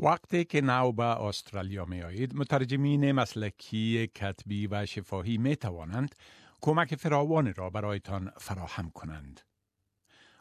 وقتی که نو به استرالیا می آید مترجمین مسلکی کتبی و شفاهی می توانند کمک فراوان را برایتان فراهم کنند.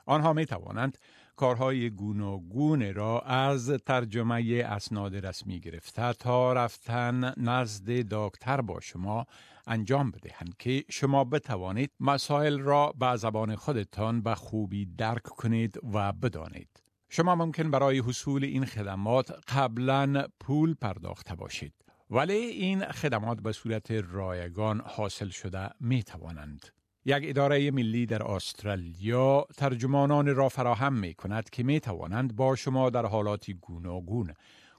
آنها می توانند کارهای گوناگون را از ترجمه اسناد رسمی گرفته تا رفتن نزد دکتر با شما انجام بدهند که شما بتوانید مسائل را به زبان خودتان به خوبی درک کنید و بدانید. شما ممکن برای حصول این خدمات قبلا پول پرداخته باشید. ولی این خدمات به صورت رایگان حاصل شده می توانند. یک اداره ملی در استرالیا ترجمانان را فراهم می کند که می توانند با شما در حالاتی گوناگون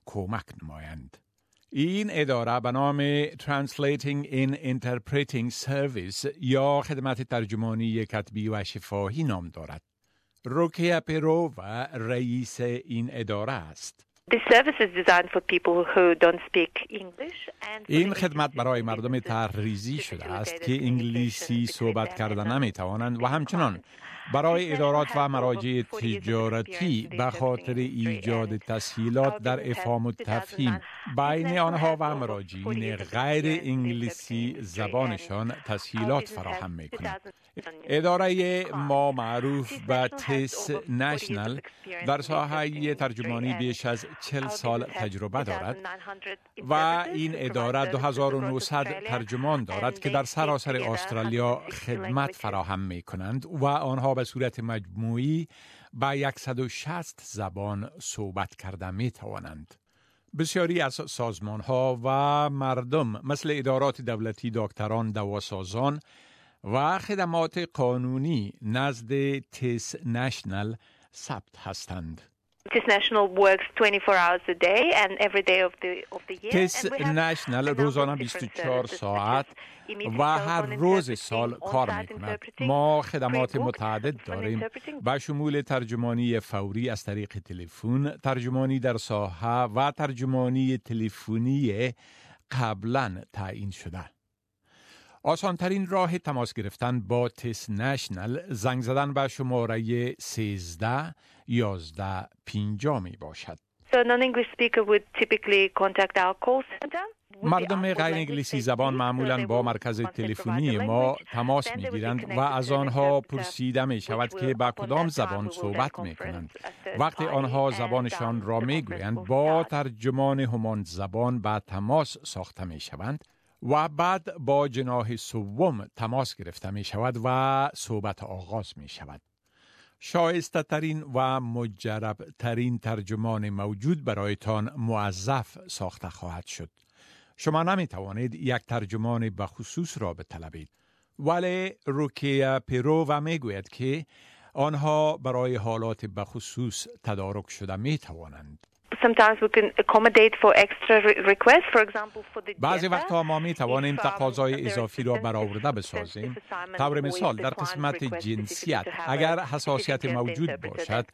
کمک نمایند. این اداره به نام Translating in Interpreting Service یا خدمت ترجمانی کتبی و شفاهی نام دارد. روکیا پرو و رئیس این اداره است. این خدمت برای مردم تحریزی شده است که انگلیسی صحبت کرده نمی توانند و همچنان برای ادارات و مراجع تجارتی به خاطر ایجاد تسهیلات در افهام و تفهیم. بین آنها و مراجعین غیر انگلیسی زبانشان تسهیلات فراهم می کند. اداره ما معروف به تس نشنل. در ساحه ترجمانی بیش از چل سال تجربه دارد و این اداره 2900 ترجمان دارد که در سراسر استرالیا خدمت فراهم می کنند و آنها به صورت مجموعی به 160 زبان صحبت کرده می توانند. بسیاری از سازمان ها و مردم مثل ادارات دولتی دکتران دواسازان و خدمات قانونی نزد تیس نشنل ثبت هستند. تیس نشنل روزانه 24 ساعت و هر روز سال کار می کند. ما خدمات متعدد داریم و شمول ترجمانی فوری از طریق تلفن، ترجمانی در ساحه و ترجمانی تلفنی قبلا تعیین شده. آسانترین راه تماس گرفتن با تس نشنل زنگ زدن به شماره 13 11 50 می باشد. So non-English speaker would typically contact our call center. مردم غیر انگلیسی زبان معمولا با مرکز تلفنی ما تماس می گیرند و از آنها پرسیده می شود که با کدام زبان صحبت می کنند. وقتی آنها زبانشان را می گویند با ترجمان همان زبان به تماس ساخته می شوند و بعد با جناح سوم تماس گرفته می شود و صحبت آغاز می شود. شایسته ترین و مجرب ترین ترجمان موجود برایتان موظف ساخته خواهد شد. شما نمی توانید یک ترجمان به خصوص را بطلبید. ولی روکیا پیرو و می گوید که آنها برای حالات به خصوص تدارک شده می توانند. بعضی وقتها ما می توانیم تقاضای اضافی را برآورده بسازیم. طور مثال در قسمت جنسیت اگر حساسیت موجود باشد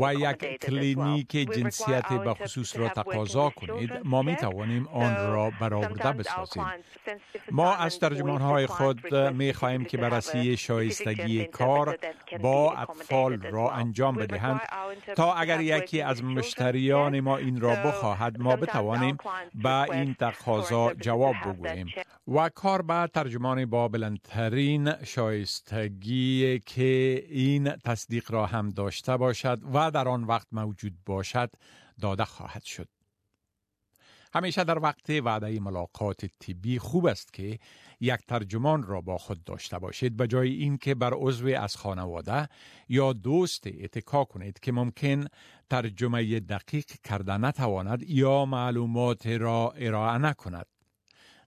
و یک کلینیک جنسیت به خصوص را تقاضا کنید ما می توانیم آن را برآورده بسازیم. ما از ترجمان های خود می خواهیم که بررسی شایستگی کار با اطفال را انجام بدهند تا اگر یکی از مشتریان ما این را بخواهد ما بتوانیم به این تقاضا جواب بگوییم. و کار به ترجمان با بلندترین شایستگی که این تصدیق را هم داشته باشد و در آن وقت موجود باشد داده خواهد شد. همیشه در وقت وعده ملاقات طبی خوب است که یک ترجمان را با خود داشته باشید به جای اینکه بر عضو از خانواده یا دوست اتکا کنید که ممکن ترجمه دقیق کرده نتواند یا معلومات را ارائه نکند.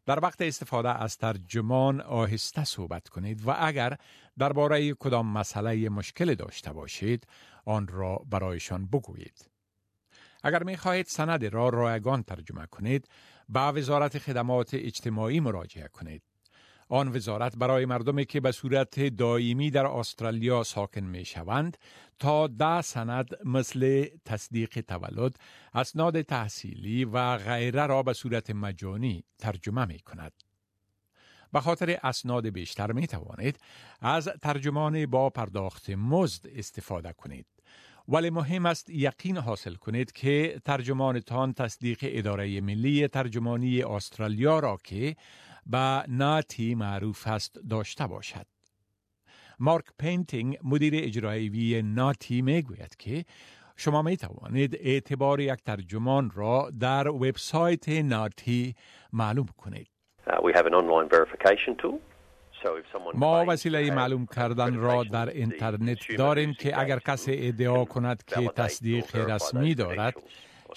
در وقت استفاده از ترجمان آهسته صحبت کنید و اگر درباره کدام مسئله مشکل داشته باشید آن را برایشان بگویید. اگر می خواهید سند را رایگان ترجمه کنید به وزارت خدمات اجتماعی مراجعه کنید. آن وزارت برای مردمی که به صورت دائمی در استرالیا ساکن می شوند تا ده سند مثل تصدیق تولد، اسناد تحصیلی و غیره را به صورت مجانی ترجمه می کند. به خاطر اسناد بیشتر می توانید از ترجمان با پرداخت مزد استفاده کنید. ولی مهم است یقین حاصل کنید که ترجمانتان تصدیق اداره ملی ترجمانی استرالیا را که به NAATI معروف است داشته باشد. مارک پینتینگ مدیر اجرایی NAATI می گوید که شما می توانید اعتبار یک ترجمان را در وبسایت ناتی معلوم کنید. Uh, ما وسیله معلوم کردن را در اینترنت داریم که اگر کسی ادعا کند که تصدیق رسمی دارد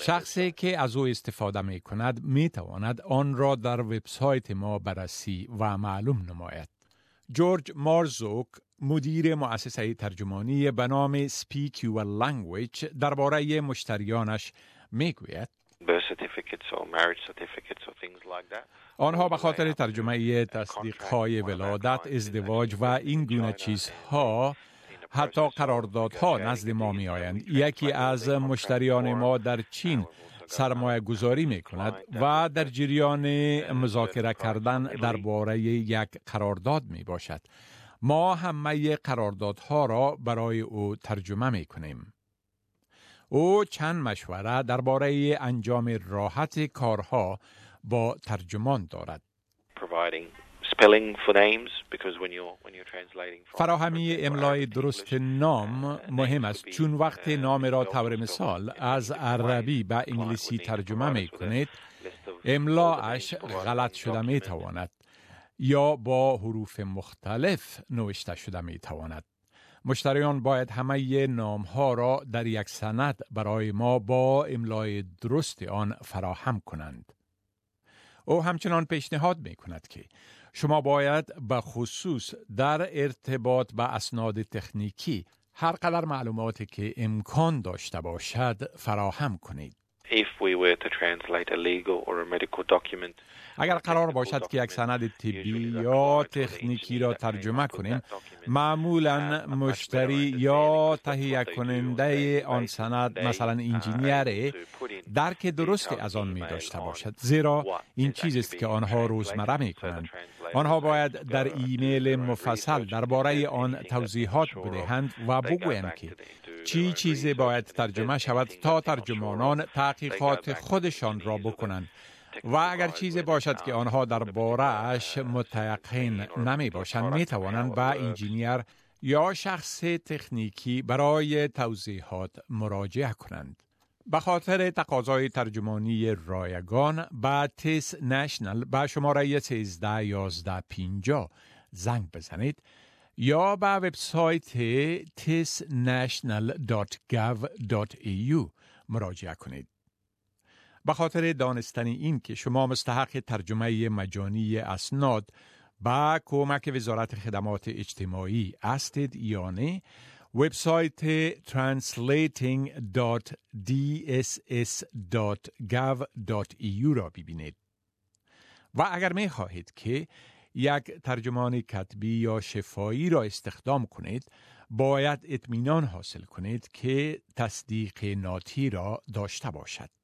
شخصی که از او استفاده می کند می تواند آن را در وبسایت ما بررسی و معلوم نماید. جورج مارزوک مدیر مؤسسه ترجمانی به نام Speak Your Language درباره مشتریانش می گوید آنها به خاطر ترجمه تصدیق های ولادت، ازدواج و این گونه چیزها حتی قراردادها نزد ما می آیند. یکی از مشتریان ما در چین سرمایه گذاری می کند و در جریان مذاکره کردن درباره یک قرارداد می باشد. ما همه قراردادها را برای او ترجمه می کنیم. او چند مشوره درباره انجام راحت کارها با ترجمان دارد. فراهمی املای درست نام مهم است چون وقت نام را طور مثال از عربی به انگلیسی ترجمه می کنید املاش غلط شده می تواند یا با حروف مختلف نوشته شده می تواند. مشتریان باید همه نام ها را در یک سند برای ما با املای درست آن فراهم کنند. او همچنان پیشنهاد می کند که شما باید به خصوص در ارتباط به اسناد تکنیکی هر قدر معلوماتی که امکان داشته باشد فراهم کنید. اگر قرار باشد که یک سند طبی یا تکنیکی را ترجمه کنیم معمولا مشتری یا تهیه کننده آن سند مثلا انجینیر درک درستی از آن می داشته باشد. زیرا این چیز است که آنها روزمره می کنند آنها باید در ایمیل مفصل درباره آن توضیحات بدهند و بگویند که چی چیزی باید ترجمه شود تا ترجمانان تحقیقات خودشان را بکنند و اگر چیزی باشد که آنها در بارش متیقن نمی باشند می توانند به انجینیر یا شخص تکنیکی برای توضیحات مراجعه کنند. به خاطر تقاضای ترجمانی رایگان به تیس نشنل به شماره 131150 زنگ بزنید یا به وبسایت tisnational.gov.au مراجعه کنید. به خاطر دانستن این که شما مستحق ترجمه مجانی اسناد با کمک وزارت خدمات اجتماعی هستید یا نه وبسایت translating.dss.gov.eu را ببینید و اگر می خواهید که یک ترجمان کتبی یا شفایی را استخدام کنید باید اطمینان حاصل کنید که تصدیق ناتی را داشته باشد.